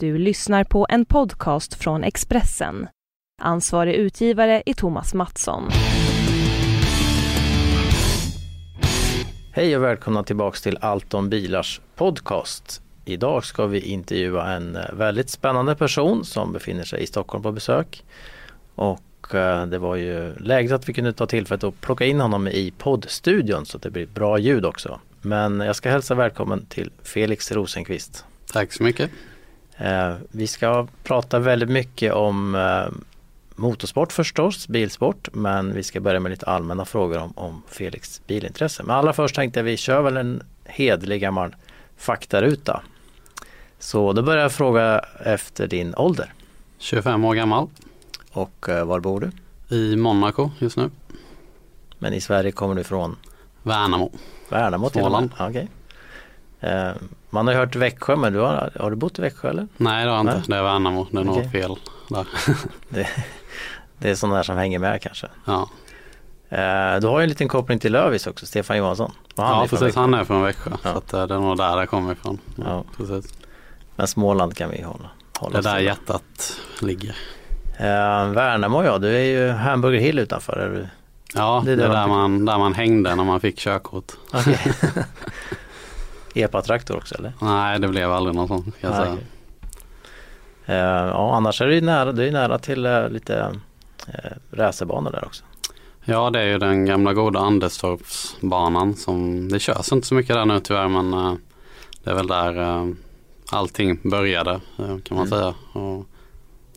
Du lyssnar på en podcast från Expressen. Ansvarig utgivare är Thomas Mattsson. Hej och välkomna tillbaks till Allt om bilars podcast. Idag ska vi intervjua en eh, väldigt spännande person som befinner sig i Stockholm på besök. Och eh, det var ju läget att vi kunde ta tillfället att plocka in honom i poddstudion så att det blir bra ljud också. Men jag ska hälsa välkommen till Felix Rosenqvist. Tack så mycket. Eh, vi ska prata väldigt mycket om motorsport förstås, bilsport, men vi ska börja med lite allmänna frågor om, om Felix bilintresse. Men allra först tänkte jag vi kör väl en hedlig gammal faktaruta. Så då börjar jag fråga efter din ålder. 25 år gammal. Och eh, var bor du? I Monaco just nu. Men i Sverige kommer du ifrån? Värnamo. Värnamo till Småland. Okay. Man har hört Växjö men du har, har du bott i Växjö eller? Nej det har jag inte, det är Värnamo, det är Okej. nog fel där. Det, det är sådana där som hänger med kanske. ja, Eh, du har ju en liten koppling till Lövis också, Stefan Johansson. Han ja precis, Växjö. han är från Växjö. Ja. Så att, eh, det är nog där det kommer ifrån. Ja, Ja. precis. Men Småland kan vi hålla. hålla Det är där hjärtat ligger. Eh, Värnamo ja, du är ju Hamburger Hill utanför. Är du? Ja, Det är det är det där man där man hängde när man fick körkort. Okej. Epa-traktor också eller? Nej, det blev aldrig någon sån. Kan jag säga. Eh, ja, annars är du ju nära, du är nära till eh, lite eh, racerbanor där också. Ja, det är ju den gamla goda Anderstorpsbanan som, det körs inte så mycket där nu tyvärr men eh, det är väl där eh, allting började kan man Mm. säga. Och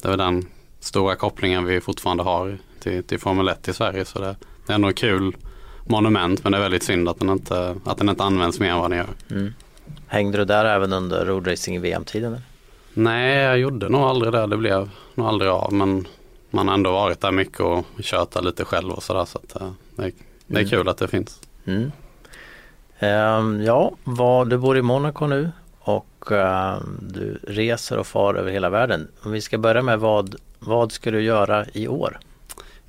det är väl den stora kopplingen vi fortfarande har till, till Formel 1 i Sverige så det, det är ett kul monument men det är väldigt synd att den inte, att den inte används mer än vad den gör. Mm. Hängde du där även under roadracing VM-tiden? Nej, jag gjorde nog aldrig det. Det blev nog aldrig av men man har ändå varit där mycket och kört där lite själv och sådär så att eh, det, är- det är Mm. kul att det finns. Mm. Ehm, ja, vad, du bor i Monaco nu och ehm, du reser och far över hela världen. Om vi ska börja med vad, vad ska du göra i år?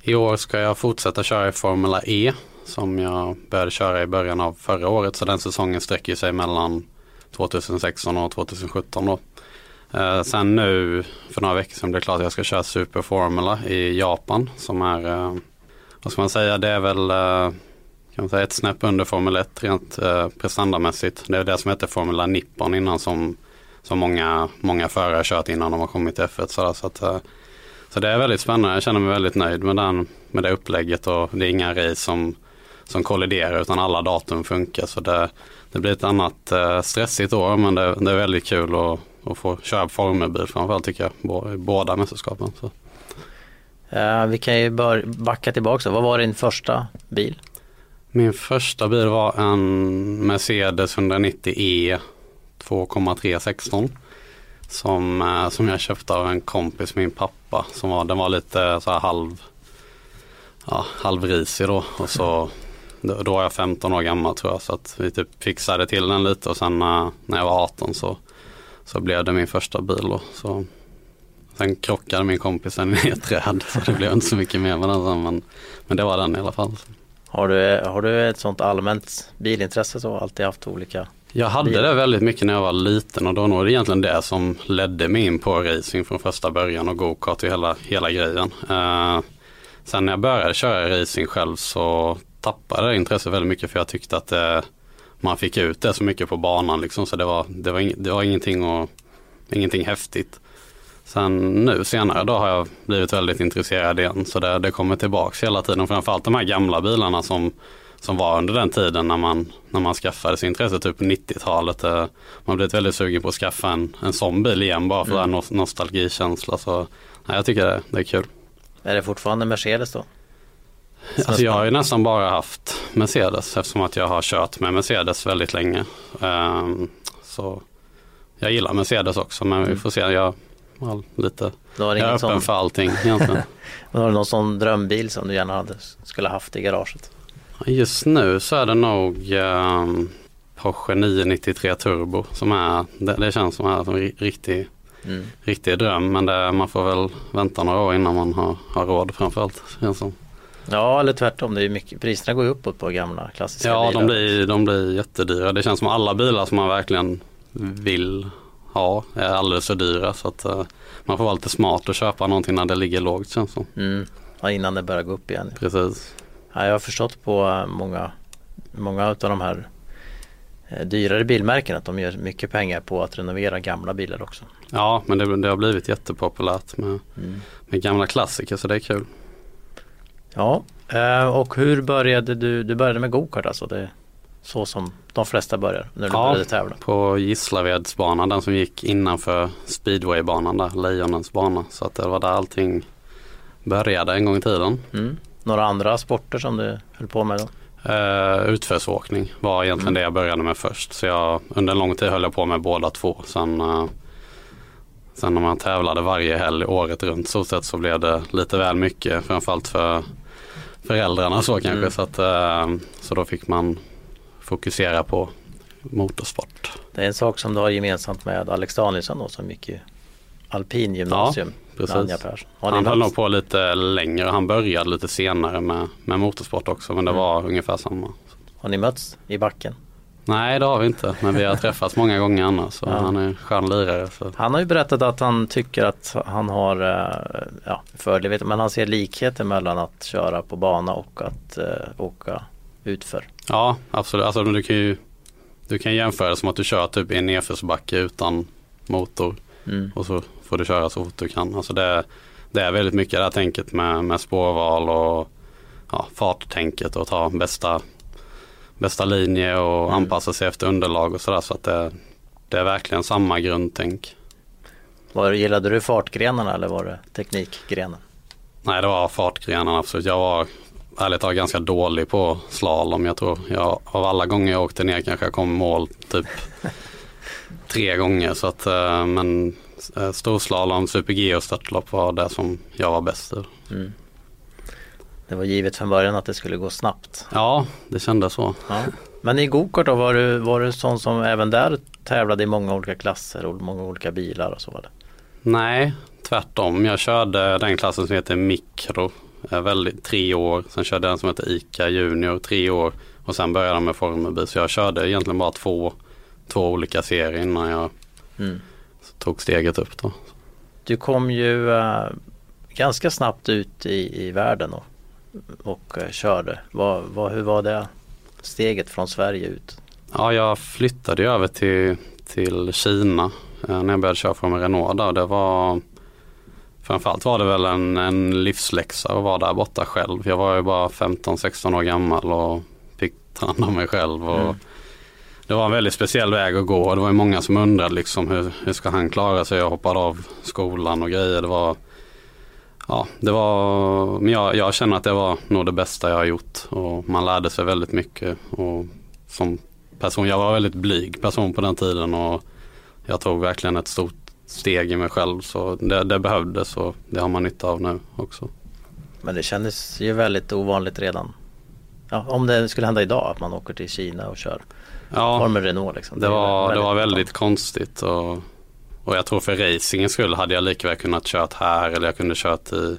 I år ska jag fortsätta köra i Formula E som jag började köra i början av förra året. Så den säsongen sträcker sig mellan 2016 och 2017 då. Eh, sen nu för några veckor sedan blev det klart att jag ska köra Super Formula i Japan som är, eh, vad ska man säga, det är väl eh, kan man säga ett snäpp under Formel 1 rent eh, prestandamässigt. Det är det som heter Formula Nippon innan som, som många, många förare har kört innan de har kommit till F1. Så, så, att, eh, så det är väldigt spännande. Jag känner mig väldigt nöjd med, den, med det upplägget och det är inga race som, som kolliderar utan alla datum funkar. Så det, det blir ett annat eh, stressigt år men det, det är väldigt kul att, att få köra formelbil framförallt tycker jag. I Båda mästerskapen. Så. Eh, vi kan ju bör, backa tillbaka. Vad var din första bil? Min första bil var en Mercedes 190E 2,316 som, eh, som jag köpte av en kompis, min pappa. Som var, den var lite så här halv, ja, halvrisig då. Och så, då, då var jag 15 år gammal tror jag. Så att vi typ fixade till den lite och sen eh, när jag var 18 så, så blev det min första bil. Då. Så, sen krockade min kompis den i ett träd så det blev inte så mycket mer med den sen. Men, men det var den i alla fall. Har du, har du ett sånt allmänt bilintresse så? Alltid haft olika? Jag hade Bil. det väldigt mycket när jag var liten och då var det egentligen det som ledde mig in på racing från första början och go-kart och hela, hela grejen. Eh, sen när jag började köra racing själv så tappade intresset väldigt mycket för jag tyckte att eh, man fick ut det så mycket på banan liksom så det var, det var, ing, det var ingenting, och, ingenting häftigt. Sen nu senare då har jag blivit väldigt intresserad igen så det, det kommer tillbaks hela tiden. Framförallt de här gamla bilarna som, som var under den tiden när man, när man skaffade sig intresse, typ på 90-talet. eh, Man blivit väldigt sugen på att skaffa en, en sån bil igen bara för Mm. den nostalgikänsla. Så nej, jag tycker det, det är kul. Är det fortfarande Mercedes då? Alltså jag har ju nästan bara haft Mercedes eftersom att jag har kört med Mercedes väldigt länge. Ehm, så jag gillar Mercedes också men vi Mm. får se. Jag har lite jag är öppen sån, för allting egentligen. har du någon sån drömbil som du gärna hade, skulle haft i garaget? Just nu så är det nog ehm, Porsche 993 Turbo som är, det, det känns som är en ri- riktig, Mm. riktig dröm. Men det, man får väl vänta några år innan man har, har råd framförallt. Känns som. Ja eller tvärtom, det är mycket, priserna går ju uppåt på gamla klassiska Ja, bilar. de blir, de blir jättedyra. Det känns som alla bilar som man verkligen vill ha är alldeles för dyra så att uh, man får vara lite smart och köpa någonting när det ligger lågt känns som. Mm. Ja, innan det börjar gå upp igen. Precis. Ja, jag har förstått på eh, många, många av de här eh, dyrare bilmärken att de gör mycket pengar på att renovera gamla bilar också. Ja men det, det har blivit jättepopulärt med, mm. med gamla klassiker så det är kul. Ja och hur började du? Du började med gokart alltså? Det, så som de flesta börjar när du ja, började tävla? på Gislavedsbanan, den som gick innanför speedwaybanan där, Lejonens bana. Så att det var där allting började en gång i tiden. Mm. Några andra sporter som du höll på med då? Uh, utförsåkning var egentligen mm. det jag började med först. Så jag, under en lång tid höll jag på med båda två. Sen, uh, sen när man tävlade varje helg året runt så sett så blev det lite väl mycket. Framförallt för föräldrarna så kanske. Mm. Så, att, uh, så då fick man fokusera på motorsport. Det är en sak som du har gemensamt med Alex Danielsson då, som gick i alpingymnasium. Ja, precis. Han höll nog på lite längre. Han började lite senare med, med motorsport också men det mm. var ungefär samma. Har ni mötts i backen? Nej det har vi inte men vi har träffats många gånger annars. Så ja. Han är skön lirare. Så. Han har ju berättat att han tycker att han har eh, ja, fördel, men han ser likheter mellan att köra på bana och att uh, åka utför. Ja absolut, alltså, du kan ju du kan jämföra som att du kör typ i en nedförsbacke utan motor mm. och så får du köra så fort du kan. Alltså det, det är väldigt mycket det här tänket med, med spårval och ja, farttänket och ta bästa, bästa linje och mm. anpassa sig efter underlag och sådär. Så att det, det är verkligen samma grundtänk. Var, gillade du fartgrenarna eller var det teknikgrenen? Nej det var fartgrenarna absolut. Jag var ärligt talat ganska dålig på slalom. Jag tror jag, av alla gånger jag åkte ner kanske jag kom mål typ tre gånger. Så att, eh, men eh, storslalom, super-G och störtlopp var det som jag var bäst i. Mm. Det var givet från början att det skulle gå snabbt. Ja, det kändes så. Ja. Men i gokart då, var du, var du sån som även där tävlade i många olika klasser och många olika bilar och så var det? Nej, tvärtom. Jag körde den klassen som heter mikro väldigt, tre år. Sen körde jag en som heter ICA Junior tre år. Och sen började jag med formelbil. Så jag körde egentligen bara två, två olika serier innan jag mm. tog steget upp. Då. Du kom ju äh, ganska snabbt ut i, i världen och, och äh, körde. Vad, vad, hur var det steget från Sverige ut? Ja, jag flyttade över till, till Kina äh, när jag började köra från Renault där. Det var Framförallt var det väl en, en livsläxa att vara där borta själv. Jag var ju bara 15-16 år gammal och fick ta hand om mig själv. Och mm. Det var en väldigt speciell väg att gå och det var ju många som undrade liksom hur, hur ska han klara sig? Jag hoppade av skolan och grejer. Det var, ja, det var, men jag, jag känner att det var nog det bästa jag har gjort och man lärde sig väldigt mycket. Och som person, jag var väldigt blyg person på den tiden och jag tog verkligen ett stort steg i mig själv så det, det behövdes och det har man nytta av nu också. Men det kändes ju väldigt ovanligt redan. Ja, om det skulle hända idag att man åker till Kina och kör ja, Formel Renault. Liksom. Det, det var, det var väldigt konstigt och, och jag tror för racingens skull hade jag lika väl kunnat kört här eller jag kunde kört i,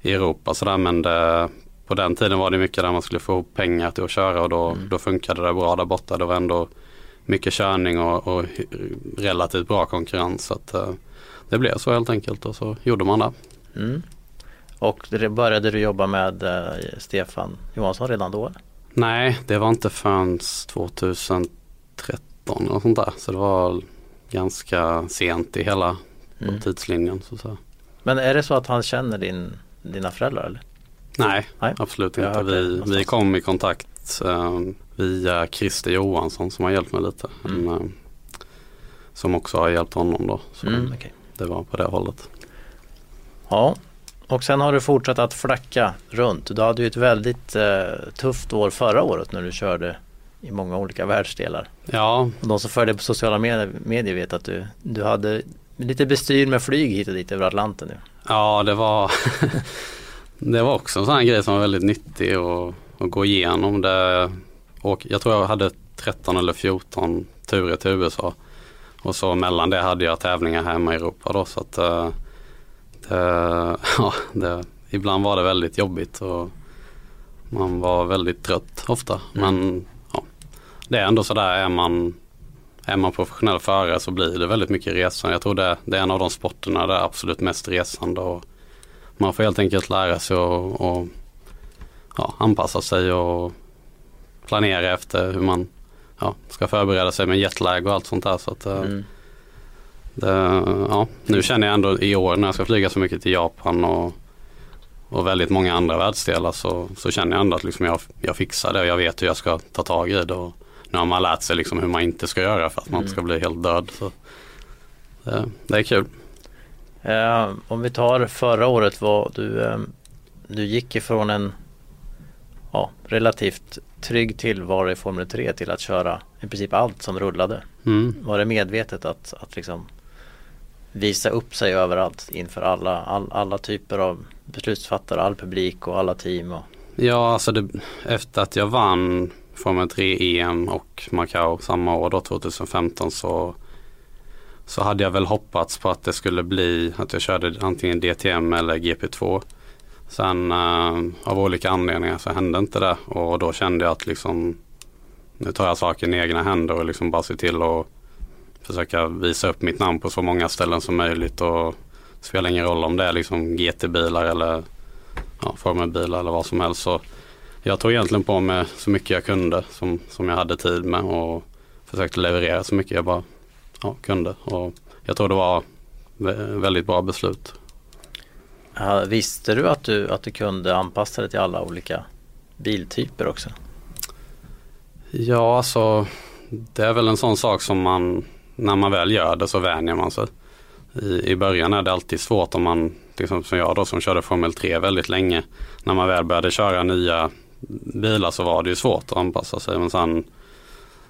i Europa sådär men det, på den tiden var det mycket där man skulle få pengar till att köra och då, mm. då funkade det bra där borta. Det var ändå mycket körning och, och relativt bra konkurrens. Så att, uh, det blev så helt enkelt och så gjorde man det. Mm. Och började du jobba med uh, Stefan Johansson redan då? Nej, det var inte förrän 2013 och sånt där. Så det var ganska sent i hela mm. tidslinjen. Så, så. Men är det så att han känner din, dina föräldrar? Eller? Nej, Nej, absolut inte. Vi, vi kom i kontakt um, via Christer Johansson som har hjälpt mig lite. Mm. En, eh, som också har hjälpt honom då. Så mm, okay. Det var på det hållet. Ja, och sen har du fortsatt att flacka runt. Du hade ju ett väldigt eh, tufft år förra året när du körde i många olika världsdelar. Ja. Och de som följer på sociala medier, vet att du, du hade lite bestyr med flyg hit och dit över Atlanten nu. Ja, det var Det var också en sån här grej som var väldigt nyttig att, att gå igenom. Det och jag tror jag hade 13 eller 14 turer till USA. Och så mellan det hade jag tävlingar hemma i Europa då. Så att, uh, det, ja, det, ibland var det väldigt jobbigt och man var väldigt trött ofta. Mm. Men det är ändå sådär är man är man professionell förare så blir det väldigt mycket resande. Jag tror det, det är en av de sporterna där absolut mest resande. Och man får helt enkelt lära sig att ja, anpassa sig och planera efter hur man ja, ska förbereda sig med jetlag och allt sånt där. Så att, eh, mm. det, ja, nu känner jag ändå i år när jag ska flyga så mycket till Japan och, och väldigt många andra världsdelar så, så känner jag ändå att liksom jag, jag fixar det och jag vet hur jag ska ta tag i det. Och nu har man lärt sig liksom hur man inte ska göra för att man inte ska bli helt död. Så det, det är kul. Eh, om vi tar förra året var du, eh, du gick ifrån en ja, relativt trygg tillvaro i Formel 3 till att köra i princip allt som rullade. Mm. Var det medvetet att, att liksom visa upp sig överallt inför alla, all, alla typer av beslutsfattare, all publik och alla team? Och... Ja, alltså det, efter att jag vann Formel 3 EM och Macau samma år då 2015 så så hade jag väl hoppats på att det skulle bli att jag körde antingen DTM eller GP2. Sen uh, av olika anledningar så hände inte det och då kände jag att liksom nu tar jag saken i egna händer och liksom bara ser till att försöka visa upp mitt namn på så många ställen som möjligt och det spelar ingen roll om det är liksom GT-bilar eller ja, formelbilar eller vad som helst. Så jag tog egentligen på mig så mycket jag kunde som, som jag hade tid med och försökte leverera så mycket jag bara ja, kunde. Och jag tror det var väldigt bra beslut. Ja, visste du att, du att du kunde anpassa dig till alla olika biltyper också? Ja, alltså det är väl en sån sak som man när man väl gör det så vänjer man sig. I, I början är det alltid svårt om man, liksom som jag då som körde Formel 3 väldigt länge. När man väl började köra nya bilar så var det ju svårt att anpassa sig. Men sen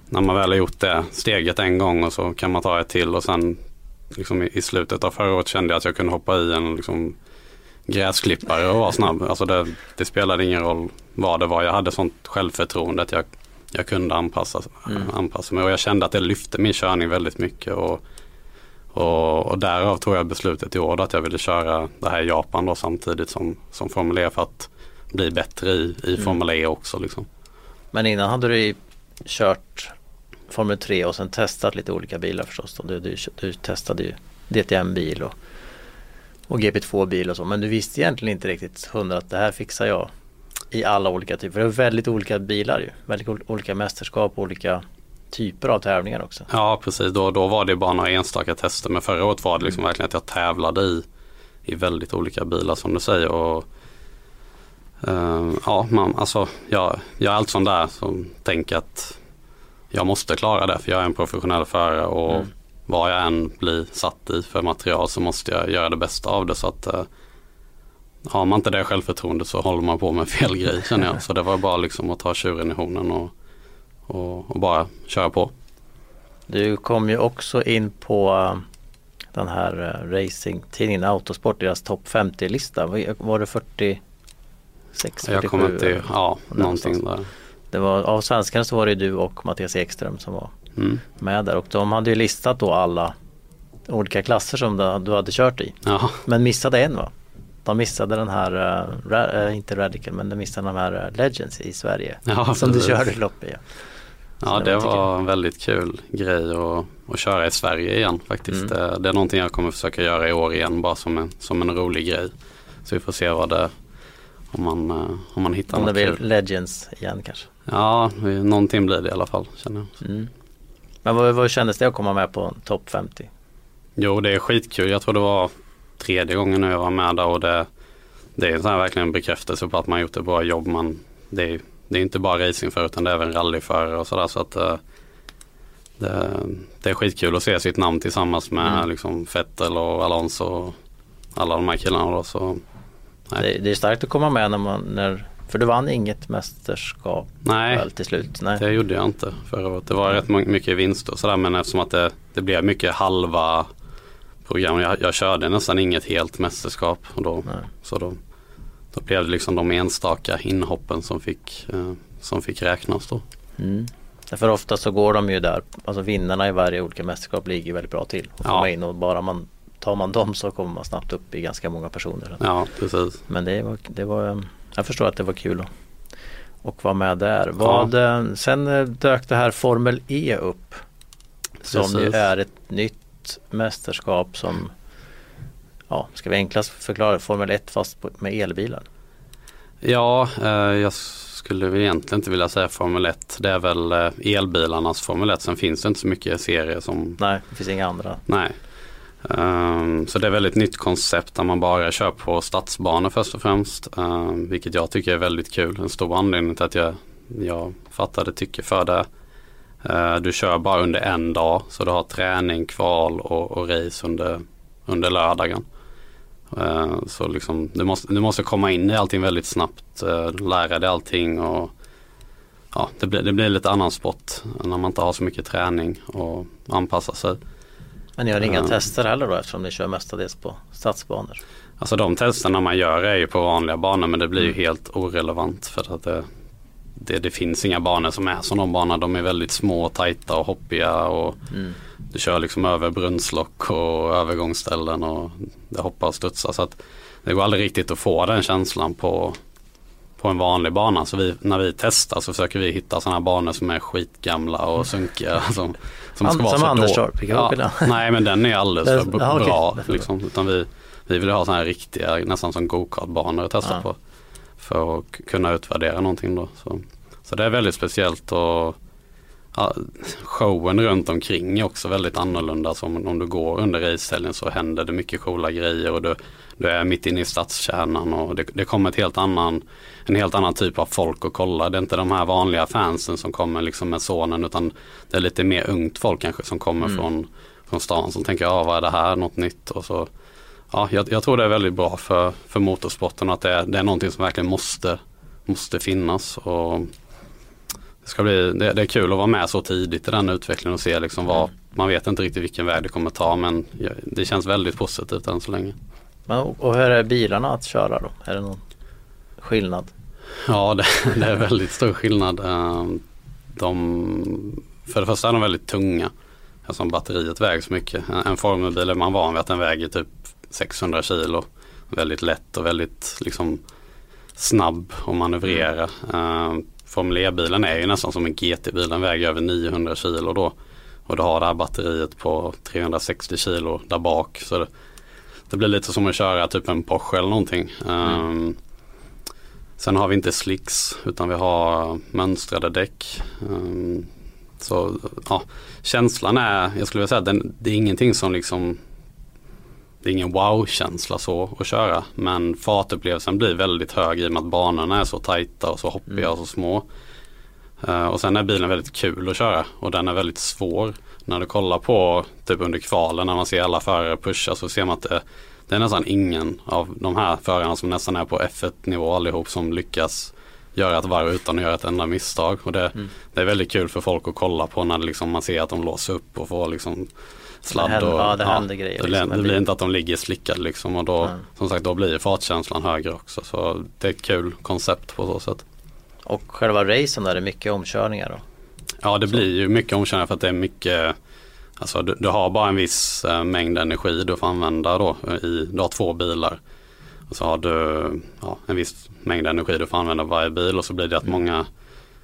när man väl har gjort det steget en gång och så kan man ta ett till och sen liksom i, slutet av förra året kände jag att jag kunde hoppa i en liksom, gräsklippare och vara snabb. Alltså det, det, spelade ingen roll vad det var. Jag hade sånt självförtroende att jag, jag kunde anpassa, mm. anpassa mig och jag kände att det lyfte min körning väldigt mycket. Och, och, och därav tog jag beslutet i år att jag ville köra det här i Japan då samtidigt som, som Formel E för att bli bättre i, i mm. Formel E också. Liksom. Men innan hade du kört Formel 3 och sen testat lite olika bilar förstås. Du, du, du testade ju DTM-bil och, och GP2-bil och så. Men du visste egentligen inte riktigt hundra att det här fixar jag i alla olika typer. Det är väldigt olika bilar ju. Väldigt olika mästerskap och olika typer av tävlingar också. Ja precis, då, då var det bara några enstaka tester. Men förra året var det liksom mm. verkligen att jag tävlade i, i väldigt olika bilar som du säger. Och, uh, ja, man, alltså, jag, jag är allt sån där som tänker att jag måste klara det för jag är en professionell förare och mm. vad jag än blir satt i för material så måste jag göra det bästa av det. Så att eh, Har man inte det självförtroendet så håller man på med fel grej känner jag. Så det var bara liksom att ta tjuren i hornen och, och, och, bara köra på. Du kom ju också in på eh, den här uh, racingtidningen Autosport, deras topp 50-lista. Var det 46, 47? Jag kommer inte, ja någonting där. Det var, av svenskarna så var det du och Mattias Ekström som var mm. med där och de hade ju listat då alla olika klasser som du hade kört i. Ja. Men missade en va? De missade den här, uh, ra, uh, inte Radical men de missade de här uh, Legends i Sverige. Ja, som du körde lopp i. Ja det var en väldigt kul grej att, att köra i Sverige igen faktiskt. Mm. Det, det, är någonting jag kommer försöka göra i år igen bara som en, som en rolig grej. Så vi får se vad det, om man, om man hittar om något det blir. Legends igen kanske. Ja, någonting blir det i alla fall känner jag. Mm. Men vad, vad kändes det att komma med på topp 50? Jo, det är skitkul. Jag tror det var tredje gången nu jag var med där och det, det är sån här verkligen bekräftelse på att man gjort ett bra jobb. Man, det, är, det är inte bara racingförare utan det är även rallyförare och sådär. Så att eh, det, det, är skitkul att se sitt namn tillsammans med mm. liksom Fettel och Alonso och alla de här killarna. Då, så, det, det, är starkt att komma med när, man, när för du vann inget mästerskap Nej, väl till slut? Nej, det gjorde jag inte förra året. Det var rätt mycket vinst och sådär men eftersom att det, det blev mycket halva program. Jag, jag körde nästan inget helt mästerskap. Och då, så då, då blev det liksom de enstaka inhoppen som fick, eh, som fick räknas då. Mm. För ofta så går de ju där, alltså vinnarna i varje olika mästerskap ligger väldigt bra till. Och ja. in och bara man tar man dem så kommer man snabbt upp i ganska många personer. Ja, precis. Men det var, det var jag förstår att det var kul att och vara med där. Vad, ja. Sen dök det här Formel E upp. som ju är ett nytt mästerskap som, ja, ska vi enklast förklara Formel 1 fast med elbilar? Ja, eh, jag skulle egentligen inte vilja säga Formel 1. Det är väl eh, elbilarnas Formel 1. Sen finns det inte så mycket serier som... Nej, det finns inga andra. Nej. Um, så det är väldigt nytt koncept där man bara kör på stadsbanor först och främst. Um, vilket jag tycker är väldigt kul. En stor anledning till att jag, jag fattade tycke för det. Uh, du kör bara under en dag så du har träning, kval och, och race under, under lördagen. Uh, så liksom, du, måste, du måste komma in i allting väldigt snabbt, uh, lära dig allting och ja, det, blir, det blir lite annan sport när man inte har så mycket träning och anpassa sig. Men ni har inga uh, tester heller då eftersom ni kör mestadels på stadsbanor? Alltså de testerna man gör är ju på vanliga banor men det blir ju mm. helt orelevant för att det, det, det, finns inga banor som är som de banorna. De är väldigt små, tajta och hoppiga och mm. du kör liksom över brunnslock och övergångsställen och det hoppar och studsar. Så att det går aldrig riktigt att få den känslan på, på en vanlig bana. Så vi, när vi testar så försöker vi hitta sådana banor som är skitgamla och sunkiga. Som, som, ska vara som Anderstorp? Ja, nej men den är alldeles för bra. Okay. Liksom, utan vi, vi vill ha sådana här riktiga, nästan som go-kartbanor att testa ja. på. För att kunna utvärdera någonting då. Så, så det är väldigt speciellt och ja, showen runt omkring är också väldigt annorlunda. Som om du går under racehelgen så händer det mycket coola grejer och du, du är mitt inne i stadskärnan och det, det kommer ett helt annan, en helt annan typ av folk att kolla. Det är inte de här vanliga fansen som kommer liksom med sonen utan det är lite mer ungt folk kanske som kommer mm. från, från stan som tänker ja vad är det här, något nytt och så Ja, jag, jag tror det är väldigt bra för, för motorsporten att det är, det är någonting som verkligen måste, måste finnas. Och det, ska bli, det, det, är kul att vara med så tidigt i den utvecklingen och se liksom vad, man vet inte riktigt vilken väg det kommer ta men det känns väldigt positivt än så länge. Och hur är bilarna att köra då? Är det någon skillnad? Ja det, det är väldigt stor skillnad. Ehm, de, för det första är de väldigt tunga. Eftersom batteriet väger så mycket. En formelbil är man van vid att den väger typ 600 kilo. Väldigt lätt och väldigt liksom snabb att manövrera. Formel E-bilen är ju nästan som en GT-bil. Den väger över 900 kilo då. Och du har det här batteriet på 360 kilo där bak. Så det, det blir lite som att köra typ en Porsche eller någonting. Mm. Um, sen har vi inte slicks utan vi har mönstrade däck. Um, så ja, känslan är, jag skulle vilja säga att det är ingenting som liksom det är ingen wow-känsla så att köra. Men fartupplevelsen blir väldigt hög i och med att banorna är så tajta och så hoppiga mm. och så små. Uh, och sen är bilen väldigt kul att köra och den är väldigt svår. När du kollar på typ under kvalen när man ser alla förare pusha så ser man att det, det är nästan ingen av de här förarna som nästan är på F1 nivå allihop som lyckas göra ett varv utan att göra ett enda misstag. Och det, mm. det är väldigt kul för folk att kolla på när liksom man ser att de låser upp och får liksom sladd. Och, ja, det händer ja, grejer. Liksom. Det, blir inte att de ligger slickade liksom och då, mm. som sagt, då blir fartkänslan högre också. Så det är ett kul koncept på så sätt. Och själva racen där är mycket omkörningar då? Ja det så. blir ju mycket omkörningar för att det är mycket Alltså du, du har bara en viss äh, mängd energi du får använda då. I, du har två bilar. Och så har du ja, en viss mängd energi du får använda varje bil och så blir det att mm. många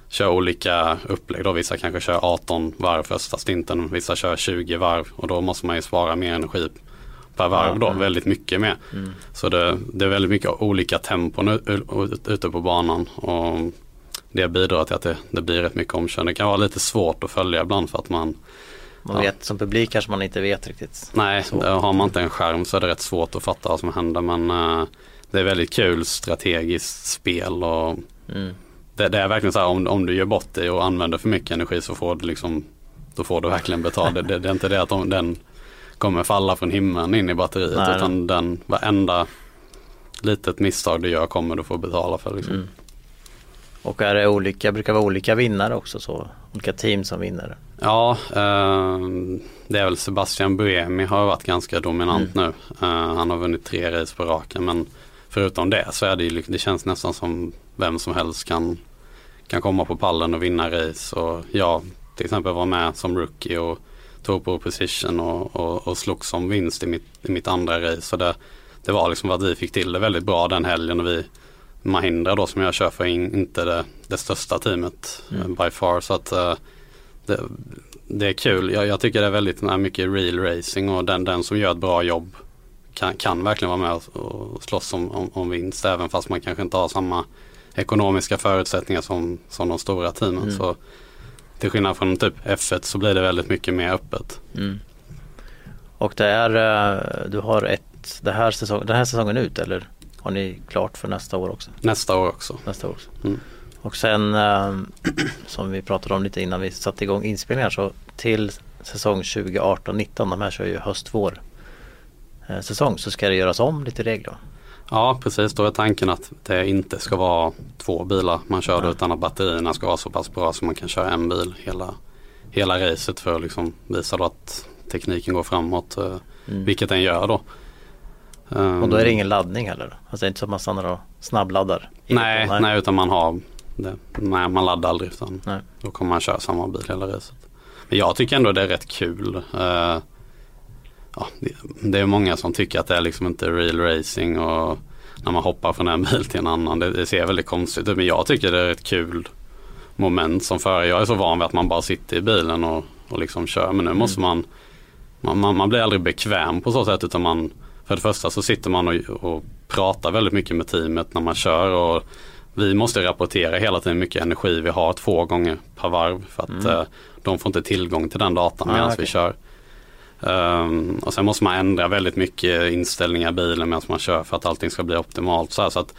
kör olika upplägg. Då. Vissa kanske kör 18 varv första stinten, vissa kör 20 varv och då måste man ju spara mer energi per varv då, mm. väldigt mycket mer. Mm. Så det, det, är väldigt mycket olika tempon ute på banan och det bidrar till att det, det blir rätt mycket omkörning. Det kan vara lite svårt att följa ibland för att man man ja. vet, som publik kanske man inte vet riktigt. Nej, har man inte en skärm så är det rätt svårt att fatta vad som händer men uh, det är väldigt kul strategiskt spel och mm det, det, är verkligen så här om, om du gör bort dig och använder för mycket energi så får du liksom Då får du verkligen betala. Det, det, det är inte det att de, den kommer falla från himlen in i batteriet Nej, utan den varenda litet misstag du gör kommer du få betala för. Liksom. Mm. Och är det olika, brukar vara olika vinnare också så? Olika team som vinner? Ja, eh, det är väl Sebastian Buemi har varit ganska dominant mm. nu. Eh, han har vunnit tre race på raken men förutom det så är det ju, det känns nästan som vem som helst kan kan komma på pallen och vinna race. Och jag till exempel var med som rookie och tog på position och, och, och slogs som vinst i mitt, i mitt andra race. Så det, det var liksom att vi fick till det väldigt bra den helgen. Och vi, Mahindra då som jag kör för är inte det, det största teamet mm. by far. Så att uh, det, det är kul. Jag, jag, tycker det är väldigt mycket real racing och den, den som gör ett bra jobb kan, kan verkligen vara med och, och slåss om, om, om vinst även fast man kanske inte har samma ekonomiska förutsättningar som, som de stora teamen. Mm. Så till skillnad från typ F1 så blir det väldigt mycket mer öppet. Mm. Och det är, eh, du har ett, det här säsong, den här säsongen ut eller har ni klart för nästa år också? Nästa år också. Nästa år också. Mm. Och sen äh, som vi pratade om lite innan vi satte igång inspelningar så till säsong 2018-19, de här kör ju höst-vår eh, säsong så ska det göras om lite regler. Ja precis, då är tanken att det inte ska vara två bilar man kör ja. utan att batterierna ska vara så pass bra så man kan köra en bil hela, hela racet för att liksom visa att tekniken går framåt. Eh, mm. Vilket den gör då. Och då är det ingen laddning heller? Alltså det är inte så att man stannar och snabbladdar? Nej, nej, nej. utan man har det. Nej, man laddar aldrig utan nej. då kommer man köra samma bil hela racet. Men jag tycker ändå det är rätt kul. Ja, det, det, är många som tycker att det är liksom inte real racing och när man hoppar från en bil till en annan. Det, det ser väldigt konstigt ut men jag tycker det är ett kul moment som förare. Jag är så van vid att man bara sitter i bilen och, och liksom kör men nu mm. måste man, man, man, man blir aldrig bekväm på så sätt utan man för det första så sitter man och, och pratar väldigt mycket med teamet när man kör och vi måste rapportera hela tiden mycket energi vi har två gånger per varv för att mm. eh, de får inte tillgång till den datan medan ah, okay. vi kör. Um, och sen måste man ändra väldigt mycket inställningar i bilen medan man kör för att allting ska bli optimalt. Så, här, så att,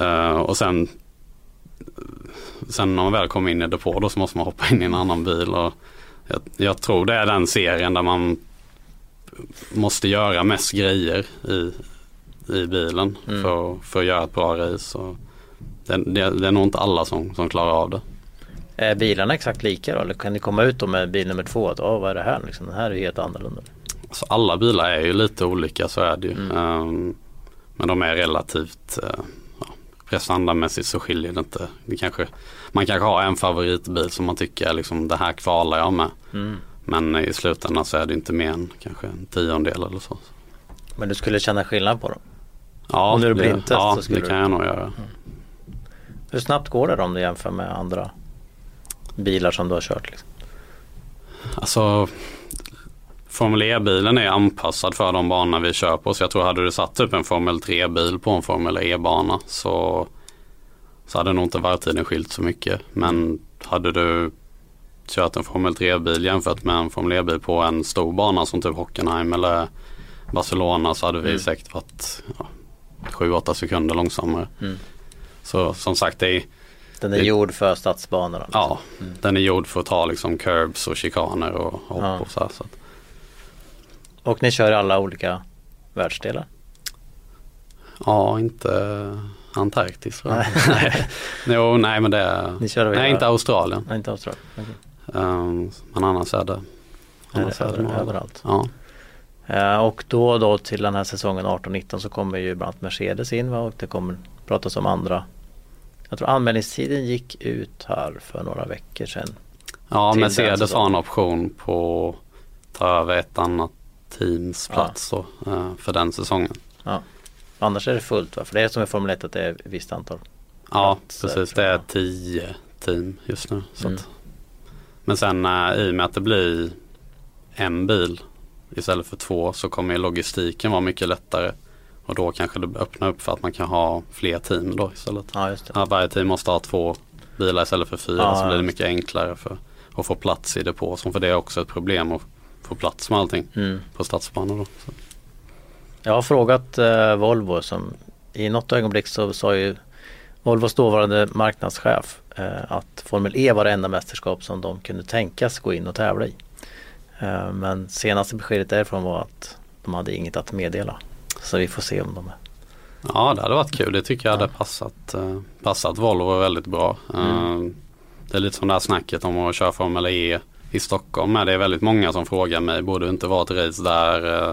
uh, och sen, sen när man väl kommer in i depå då så måste man hoppa in i en annan bil. Och jag, jag tror det är den serien där man måste göra mest grejer i, i bilen mm. för, för att göra ett bra race. Och det, det, det, är nog inte alla som, som klarar av det. Är bilarna exakt lika då? Eller kan ni komma ut med bil nummer två? Att, oh, vad är det här? Liksom, den här är helt annorlunda. Alltså, alla bilar är ju lite olika så är det ju. Mm. Um, men de är relativt uh, ja, prestandamässigt så skiljer det inte. Det kanske, man kanske har en favoritbil som man tycker liksom, det här kvalar jag med. Mm. Men i slutändan så är det inte mer än kanske en tiondel eller så. Men du skulle känna skillnad på dem? Ja, Om du det, ja så det kan du... jag nog göra. Mm. Hur snabbt går det då om du jämför med andra bilar som du har kört? Liksom? Alltså Formel E-bilen är anpassad för de banor vi kör på. Så jag tror hade du satt upp en Formel 3-bil på en Formel E-bana så, så hade nog inte varvtiden skilt så mycket. Men hade du kört en Formel 3-bil jämfört med en Formel E-bil på en stor bana som typ Hockenheim eller Barcelona så hade vi mm. säkert varit ja, 7-8 sekunder långsammare. Mm. Så som sagt det är Den är det, gjord för stadsbanor? Alltså. Ja, mm. den är gjord för att ta liksom curbs och chikaner och hopp ja. och så, här, så att. Och ni kör i alla olika världsdelar? Ja, inte Antarktis. Nej. nej. jo, nej men det är... Ni kör nej, inte Australien. Nej, inte Australien. Okay. Um, men annars är det, annars är det, är det överallt. Ja. Uh, och då då till den här säsongen 18-19 så kommer ju bland annat Mercedes in va? och det kommer pratas om andra. Jag tror anmälningstiden gick ut här för några veckor sedan. Ja, Mercedes har en option på att ta över ett annat teams plats ja. då, uh, för den säsongen. Ja. Annars är det fullt va? För det är som i Formel 1 att det är ett visst antal. Ja, precis. Det är tio team just nu. Så mm. men sen uh, i och med att det blir en bil istället för två så kommer logistiken vara mycket lättare. Och då kanske det öppnar upp för att man kan ha fler team då istället. Ja, just det. Ja, varje team måste ha två bilar istället för fyra ja, så blir det mycket enklare för att få plats i depå. Som för det är också ett problem att få plats med allting mm. på stadsbanor. Då, så. Jag har frågat eh, Volvo som i något ögonblick så sa ju Volvos dåvarande marknadschef eh, att Formel E var det enda mästerskap som de kunde tänkas gå in och tävla i. Eh, men senaste beskedet därifrån var att de hade inget att meddela. Så vi får se om de är Ja det hade varit kul. Det tycker jag hade passat, eh, passat Volvo väldigt bra. Mm. Eh, det är lite som det här snacket om att köra Formel E i Stockholm. Det är väldigt många som frågar mig, borde det inte vara ett race där?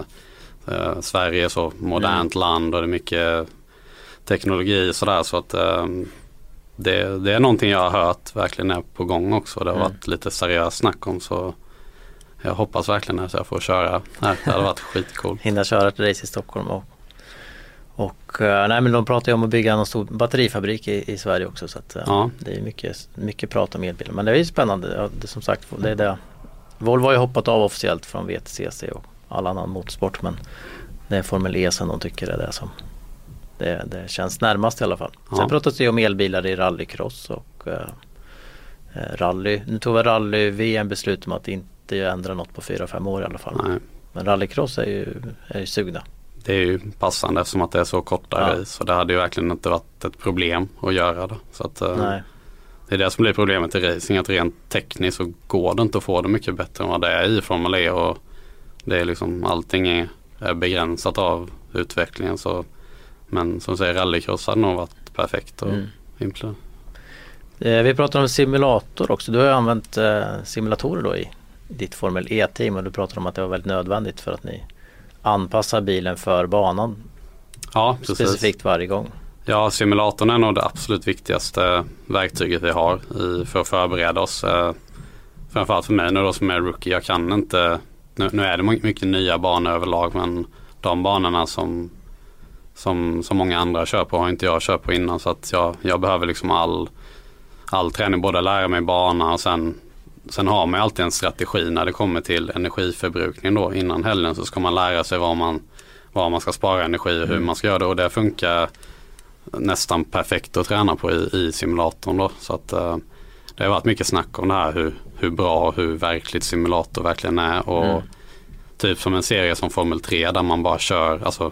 Eh, Sverige är så modernt mm. land och det är mycket teknologi sådär så att det, det, är någonting jag har hört verkligen är på gång också. Det har mm. varit lite seriöst snack om så jag hoppas verkligen att jag får köra här. Det hade varit skitcoolt. Hinna köra ett race i Stockholm och, Och eh, nej men de pratar ju om att bygga en stor batterifabrik i, i Sverige också så att, eh, Ja. det är mycket, mycket prat om elbilar. Men det är ju spännande. Ja, det, som sagt, det är det. Volvo har ju hoppat av officiellt från VTCC och all annan motorsport men det är Formel E som de tycker är det som det, det känns närmast i alla fall. Ja. Sen pratas det ju om elbilar i rallycross och eh, eh, rally. Nu tog väl rally-VM beslut om att inte ändra något på 4-5 år i alla fall. Nej. Men rallycross är ju, är ju sugna. Det är ju passande eftersom att det är så korta Ja. Så det hade ju verkligen inte varit ett problem att göra det. Så att, eh, Nej. Det är det som blir problemet i racing. Att rent tekniskt så går det inte att få det mycket bättre än vad det är i Formel E. Och det är liksom allting är, är begränsat av utvecklingen. Så, men som säger rallycross hade nog varit perfekt att Mm. implementera. Eh, Vi pratar om simulator också. Du har ju använt eh, simulatorer då i ditt Formel E-team och du pratar om att det var väldigt nödvändigt för att ni anpassar bilen för banan Ja, precis. specifikt varje gång. Ja, simulatorn är nog det absolut viktigaste verktyget vi har i, för att förbereda oss. Eh, framförallt för mig nu då som är rookie. Jag kan inte, nu, nu är det my- mycket nya banor överlag men de banorna som, som, som många andra kör på har inte jag kört på innan. Så att jag, jag behöver liksom all, all träning, både lära mig bana och sen Sen har man alltid en strategi när det kommer till energiförbrukning då. Innan helgen så ska man lära sig var man, var man ska spara energi och hur man ska göra det. Och det funkar nästan perfekt att träna på i, i simulatorn då. Så att eh, det har varit mycket snack om det här hur, hur bra och hur verkligt simulator verkligen är. Och Mm. typ som en serie som Formel 3 där man bara kör, alltså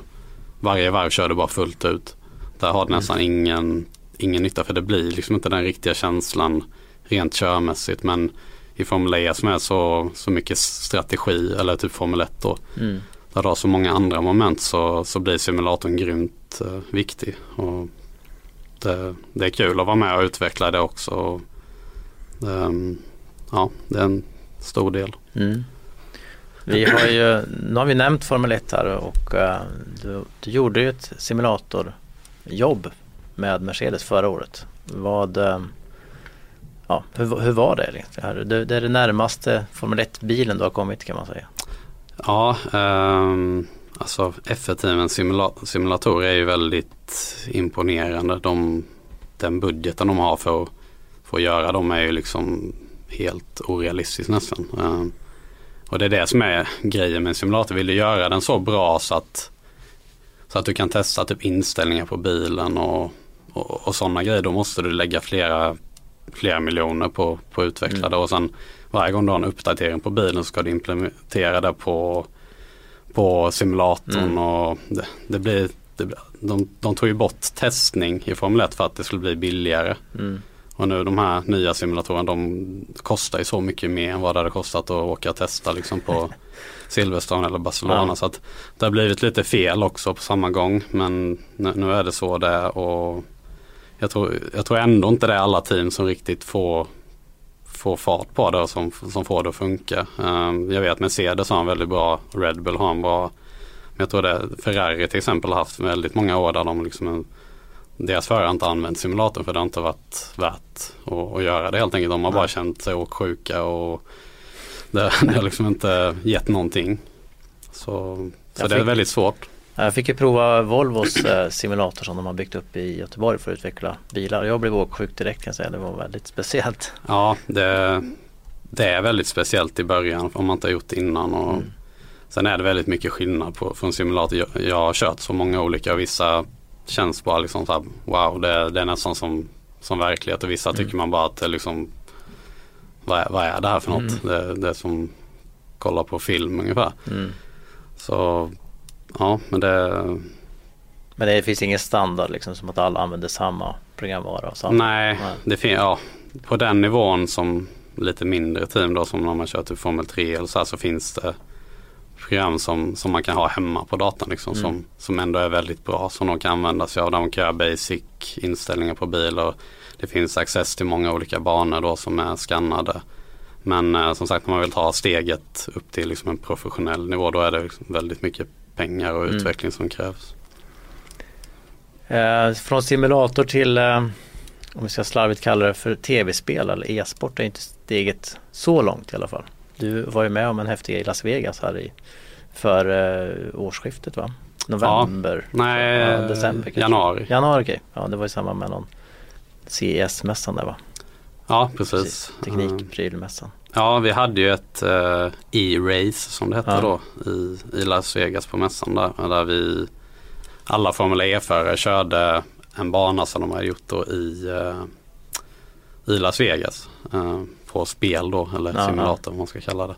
varje varv kör du bara fullt ut. Där har det nästan ingen, ingen nytta för det blir liksom inte den riktiga känslan rent körmässigt. Men i Formel E som är så, så mycket strategi eller typ Formel 1 då. Mm. Där det har så många andra moment så, så blir simulatorn grymt eh, viktig. Och det, det är kul att vara med och utveckla det också. Och, ehm, ja, det är en stor del. Mm. Vi har ju, nu har vi nämnt Formel 1 här och eh, du, du gjorde ju ett simulatorjobb med Mercedes förra året. Vad, eh, ja, hur, hur var det? liksom? Det, det är det närmaste Formel 1-bilen du har kommit kan man säga. Ja, ehm, alltså F1-teamens simula- simulatorer är ju väldigt imponerande. De, den budgeten de har för att, för att göra dem är ju liksom helt orealistisk nästan. Ehm, och det är det som är grejen med en simulator. Vill du göra den så bra så att, så att du kan testa typ inställningar på bilen och, och, och sådana grejer. Då måste du lägga flera, flera miljoner på, på att utveckla det. Och sen varje gång du har en uppdatering på bilen så ska du implementera det på, på simulatorn. Mm. Och det, det blir, det, de, de tog ju bort testning i Formel 1 för att det skulle bli billigare. Mm. Och nu de här nya simulatorerna de kostar ju så mycket mer än vad det hade kostat att åka och testa liksom på Silverstone eller Barcelona. Ja. Så att det har blivit lite fel också på samma gång. Men nu, nu är det så det är och jag tror, jag tror ändå inte det är alla team som riktigt får, får fart på det och som, som får det att funka. Um, jag vet Mercedes har en väldigt bra, Red Bull har en bra men jag tror det Ferrari till exempel har haft väldigt många år där de liksom en, deras förare inte använt simulatorn för det har inte varit värt att, att göra det helt enkelt. De har bara känt sig åksjuka och det, det har liksom inte gett någonting. Så, så det är väldigt svårt. Jag fick ju prova Volvos eh, simulator som de har byggt upp i Göteborg för att utveckla bilar. Jag blev åksjuk direkt kan jag säga. Det var väldigt speciellt. Ja, det, det är väldigt speciellt i början om man inte har gjort det innan. Och Mm. Sen är det väldigt mycket skillnad på, från simulator. Jag, jag har kört så många olika och vissa känns bara liksom så här, wow, det, det är nästan som, som verklighet och vissa Mm. tycker man bara att det liksom vad är, vad är det här för något? Mm. Det, det är som kolla på film ungefär. Mm. Så ja, men det Men det finns ingen standard liksom som att alla använder samma programvara och samma. Nej, Nej. det fin- ja, på den nivån som lite mindre team då som när man kör typ Formel 3 eller så här så finns det program som, som man kan ha hemma på datorn liksom Mm. som, som ändå är väldigt bra som de kan använda sig av. Man kan göra basic inställningar på bilar. Det finns access till många olika banor då som är skannade. Men eh, som sagt när man vill ta steget upp till liksom en professionell nivå då är det liksom väldigt mycket pengar och Mm. utveckling som krävs. Eh, från simulator till, eh, om vi ska slarvigt kalla det för tv-spel eller e-sport är inte steget så långt i alla fall. Du var ju med om en häftig grej i Las Vegas här i, för eh, årsskiftet va? november? Nej, Ja, december kanske. januari. Januari okej. Ja det var i samband med någon CES-mässan där va? Ja, precis. Mm. Teknikprylmässan. Ja, vi hade ju ett eh, e-race som det hette Ja. då i, i Las Vegas på mässan där. Där vi alla Formel E-förare körde en bana som de hade gjort då i, eh, i Las Vegas. Eh, på spel då, eller Ja, simulator om man ska kalla det.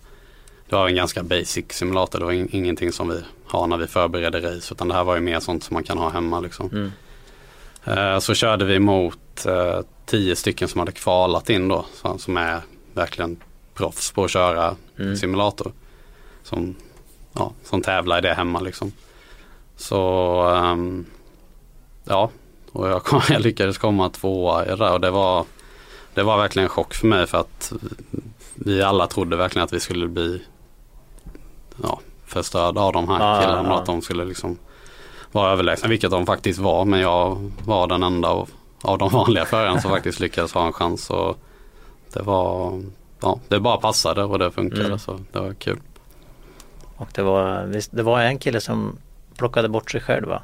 Det var en ganska basic simulator. Det var in, ingenting som vi har när vi förbereder race. Utan det här var ju mer sånt som man kan ha hemma liksom. Mm. Eh, Så körde vi mot tio stycken som hade kvalat in då. Som är verkligen proffs på att köra Mm. simulator. Som, ja, som tävlar i det hemma liksom. Så ehm, ja, och jag, kom, jag lyckades komma tvåa i det där och det var, det var verkligen en chock för mig för att vi alla trodde verkligen att vi skulle bli ja, förstörda av de här Ja, killarna. ja. Att de skulle liksom vara överlägsna, vilket de faktiskt var. Men jag var den enda av, av de vanliga förarna som faktiskt lyckades ha en chans. Och det var, ja, det bara passade och det funkade Mm. så det var kul. Och det var, det var en kille som plockade bort sig själv va?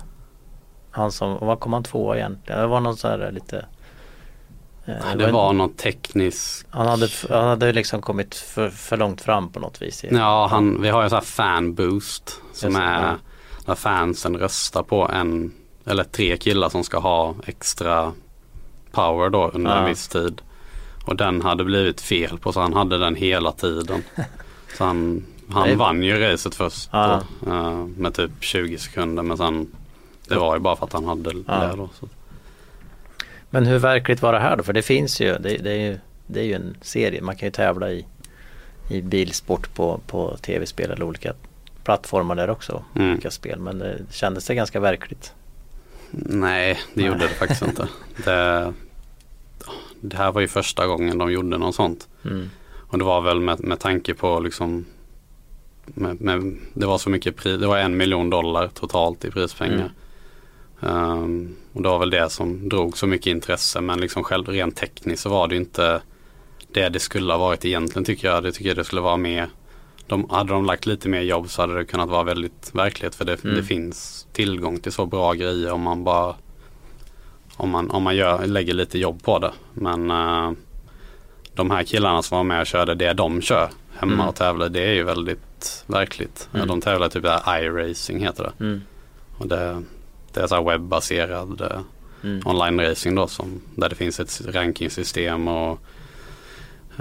Han som, vad kom han tvåa egentligen? Det var någon så här lite eh, Det en- var någon teknisk Han hade, han hade liksom kommit för, för långt fram på något vis. Ja, han, vi har ju så här fan boost som Just det, är när fansen röstar på en eller tre killar som ska ha extra power då under Ja. en viss tid. Och den hade blivit fel på så han hade den hela tiden. Så han, han vann ju racet först Ja. då, eh, med typ 20 sekunder men sen det var ju bara för att han hade Ja. det då. Så. Men hur verkligt var det här då? För det finns ju, det, det, är ju, det är ju en serie. Man kan ju tävla i, i bilsport på, på tv-spel eller olika plattformar där också. Mm. Olika spel. Men det kändes det ganska verkligt. Nej, det Nej. gjorde det faktiskt inte. Det, det här var ju första gången de gjorde något sånt. Mm. Och det var väl med, med tanke på liksom med, med, Det var så mycket pris, det var en miljon dollar totalt i prispengar. Ehm, och det var väl det som drog så mycket intresse men liksom själv rent tekniskt så var det inte det det skulle ha varit egentligen tycker jag. Det tycker jag det skulle vara mer de, hade de lagt lite mer jobb så hade det kunnat vara väldigt verklighet för det, Mm. det finns tillgång till så bra grejer om man bara om man, om man gör, lägger lite jobb på det. Men eh, de här killarna som var med och körde det de kör hemma Mm. och tävlar det är ju väldigt verkligt. Mm. De tävlar typ iRacing heter det. Mm. Och det, det är så webbaserad eh, Mm. online-racing då som, där det finns ett rankingsystem och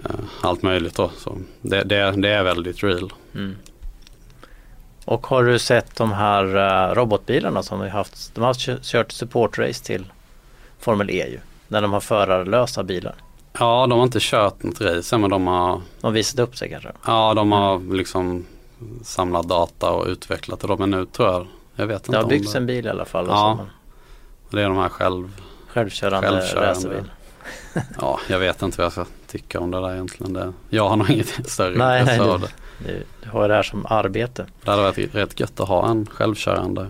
eh, allt möjligt då. Så det, det, det är väldigt real. Mm. Och har du sett de här robotbilarna som vi haft? De har kö- kört supportrace till Formel E ju. När de har förarlösa bilar. Ja, de har inte kört något race men de har, De visade upp sig kanske. ja, de har Mm. liksom samlat data och utvecklat det. Men nu tror jag, jag vet inte Det har byggts det, en bil i alla fall. Ja. och så man- det är de här själv, Självkörande, Självkörande. racerbil. ja jag vet inte vad jag ska tycka om det där egentligen. Det, jag har nog inget större Nej, intresse nej, av du, det. du, du har det här som arbete. Det hade varit rätt gött att ha en självkörande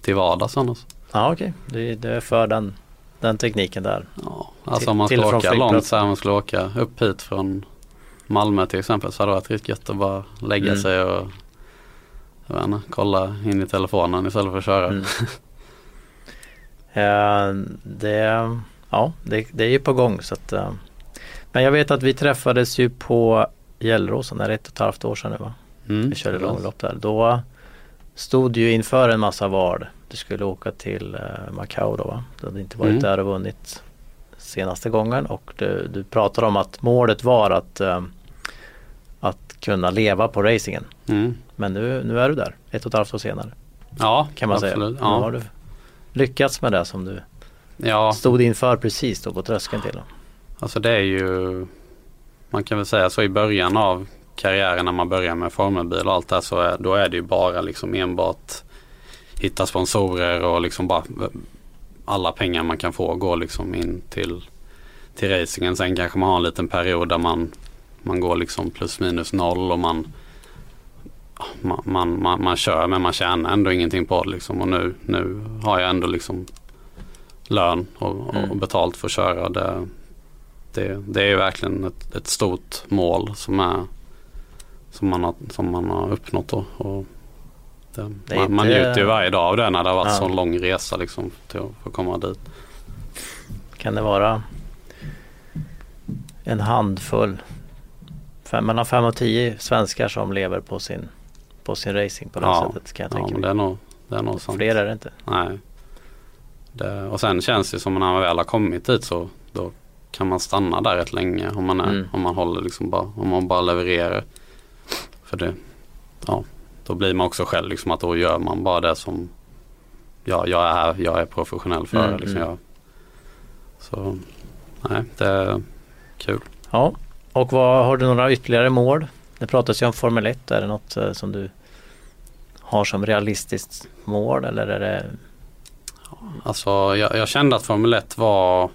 till vardags annars. Ja okej, du, du är för den, den tekniken där. Ja, alltså Till- om man skulle åka långt så här, man skulle åka upp hit från Malmö till exempel så hade det varit riktigt gött att bara lägga Mm. sig och jag inte, kolla in i telefonen istället för att köra. Mm. Eh, det, ja, det, det är ju på gång så att eh, Men jag vet att vi träffades ju på Gällråsen, är det ett och ett halvt år sedan nu va? Mm. Vi körde långlopp där. Då stod ju inför en massa val. Du skulle åka till eh, Macau då va? Du hade inte varit Mm. där och vunnit senaste gången och du, du pratade om att målet var att, eh, att kunna leva på racingen. Mm. Men nu, nu är du där, ett och ett halvt år senare Ja, kan man absolut. säga. Nu har Ja. du lyckats med det som du ja, stod inför precis då på tröskeln till. alltså det är ju man kan väl säga så i början av karriären när man börjar med formelbil och allt det här så är, då är det ju bara liksom enbart hitta sponsorer och liksom bara alla pengar man kan få går liksom in till, till racingen. Sen kanske man har en liten period där man, man går liksom plus minus noll och man, man, man, man, man kör men man tjänar ändå ingenting på det liksom. Och nu, nu har jag ändå liksom lön och, och Mm. betalt för att köra. Det, det, det är verkligen ett, ett stort mål som, är, som, man har, som man har uppnått då. Och det, Det är man, man inte- njuter ju varje dag av det när det har varit Ja. så lång resa liksom till att få komma dit. Kan det vara en handfull, fem, mellan fem och tio svenskar som lever på sin, på sin racing på det Ja. sättet kan jag Ja, tänka men mig. det är nog, det är nog sant. Fler är det inte. Nej. Det, och sen känns det som när man väl har kommit dit så då kan man stanna där rätt länge om man, är, Mm. om man håller liksom bara, om man bara levererar. För det, ja, då blir man också själv liksom att då gör man bara det som ja, jag är här, jag är professionell för. Mm, liksom mm. jag, så nej, det är kul. Ja, och vad, har du några ytterligare mål? Det pratas ju om Formel 1. Är det något eh, som du har som realistiskt mål eller är det Alltså jag, jag kände att Formel 1 var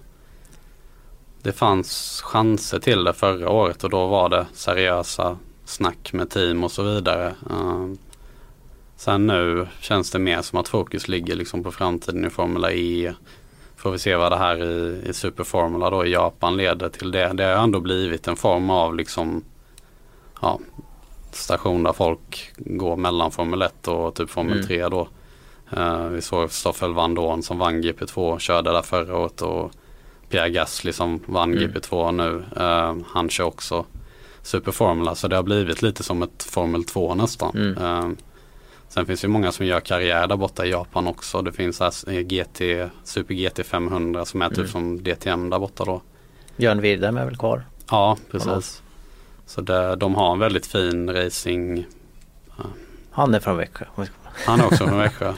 Det fanns chanser till det förra året och då var det seriösa snack med team och så vidare. Ehm, sen nu känns det mer som att fokus ligger liksom på framtiden i Formula E. Får vi se vad det här i, i Superformula då i Japan leder till det. Det har ändå blivit en form av liksom ja, station där folk går mellan Formel 1 och typ Formel Mm. 3 då. Eh, vi såg Stoffel Van Dorn som vann GP2 körde där förra året och Pierre Gasly som vann Mm. GP2 nu. Eh, han kör också Superformula så det har blivit lite som ett Formel 2 nästan. Mm. Eh, sen finns det många som gör karriär där borta i Japan också. Det finns eh, GT, Super GT 500 som är typ Mm. som DTM där borta då. Björn Wirdheim är väl kvar? Ja, precis. Så det, de har en väldigt fin racing Han är från Växjö. Han är också från Växjö.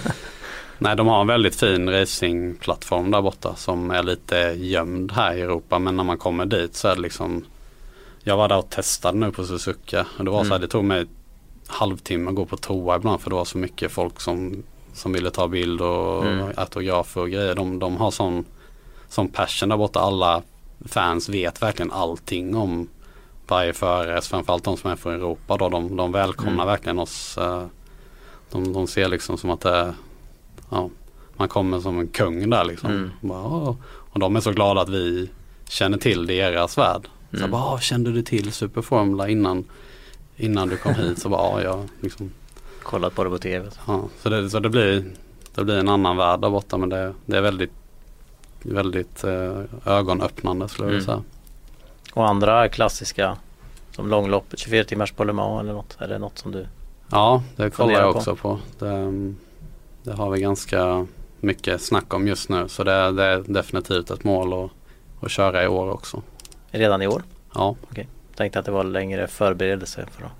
Nej, de har en väldigt fin racingplattform där borta som är lite gömd här i Europa. Men när man kommer dit så är det liksom Jag var där och testade nu på Suzuka och det var så här, Mm. det tog mig halvtimme att gå på toa ibland för det var så mycket folk som, som ville ta bild och Mm. autografer och grejer. De, de har sån, sån passion där borta. Alla fans vet verkligen allting om varje förare, framförallt de som är från Europa då, de, de välkomnar Mm. verkligen oss. eh, De, de ser liksom som att det ja, man kommer som en kung där liksom. Mm. Bara, och de är så glada att vi känner till deras värld. Så Mm. bara, "Ah, kände du till Superformula innan, innan du kom hit? Så bara, ja, jag liksom, Kollat på det på tv. ja. Så, det, så det, blir, det blir en annan värld där borta men det, det är väldigt, väldigt eh, ögonöppnande skulle jag vilja Mm. säga. Och andra klassiska som långloppet, 24 timmars på Le Mans eller något. Är det något som du Ja, det kollar jag på. också på. Det, det har vi ganska mycket snack om just nu. Så det, det är definitivt ett mål att, att köra i år också. Redan i år? Ja, Tänkte att det var längre förberedelse för att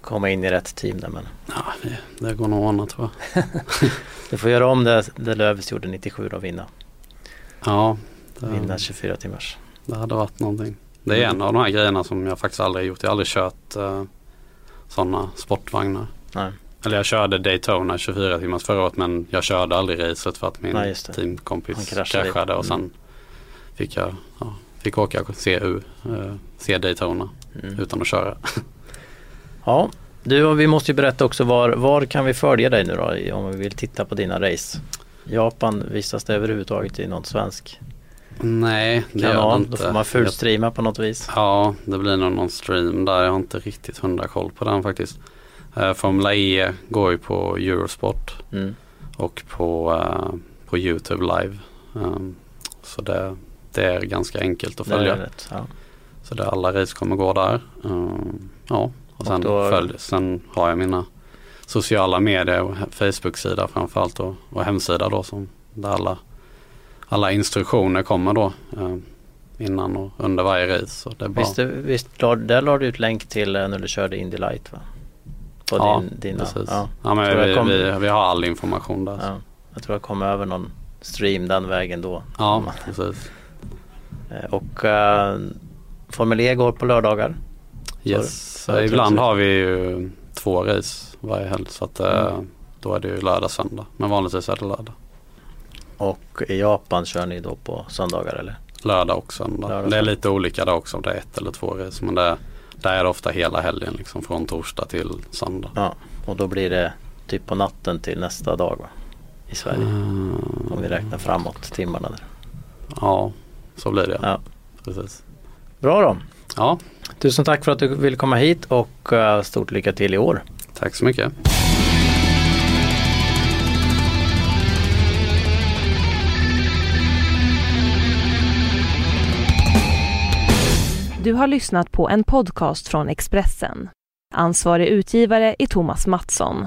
komma in i rätt team där men ja det, det går nog att ordna tror jag. du får göra om det, det Löfs gjorde 97 och vinna. Ja, Vinna det, 24 timmars. det hade varit någonting. Det är en av de här grejerna som jag faktiskt aldrig gjort. Jag har aldrig kört eh, sådana sportvagnar. Nej. Eller jag körde Daytona 24 timmars förra året men jag körde aldrig racet för att min Nej, teamkompis kraschade, kraschade. och sen Mm. fick jag ja, fick åka CU, eh, se Daytona Mm. utan att köra. Ja, du och vi måste ju berätta också var, var kan vi följa dig nu då om vi vill titta på dina race? Japan visas det överhuvudtaget i någon svensk Nej, det gör det kanal? inte. Då får man fullstreama på något vis. Ja, det blir nog någon stream där. Jag har inte riktigt hundra koll på den faktiskt. Eh, Formula E går ju på Eurosport Mm. och på, eh, på YouTube live. Um, så det, det är ganska enkelt att följa. rätt. Ja. Så det alla race kommer gå där. Um, ja, och sen, då- följ, sen har jag mina sociala medier och Facebook-sida framförallt och, och hemsida då som där alla, alla instruktioner kommer då eh, innan och under varje race. Så det är bara, Visst, visst la, där la du ut länk till eh, när du körde Indy Light va? På ja, din, dina, precis. ja, Ja, men vi, kom- vi, vi har all information där. Ja, ja. Jag tror jag kom över någon stream den vägen då. precis. Eh, Och eh, Formel E går på lördagar. Yes. för- Ibland har vi ju två race varje helg så att eh, Mm. då är det ju lördag söndag. Men vanligtvis är det lördag. Och i Japan kör ni då på söndagar eller? Lördag och söndag. Lördag, det är lite olika där också om det är ett eller två race. Men det, där är det ofta hela helgen liksom från torsdag till söndag. Ja, och då blir det typ på natten till nästa dag va? I Sverige. Mm, Om vi räknar framåt timmarna där. Ja, så blir det. Ja. Precis. Bra då. Ja. Tusen tack för att du ville komma hit och eh, stort lycka till i år. Tack så mycket. Du har lyssnat på en podcast från Expressen. Ansvarig utgivare är Thomas Mattsson.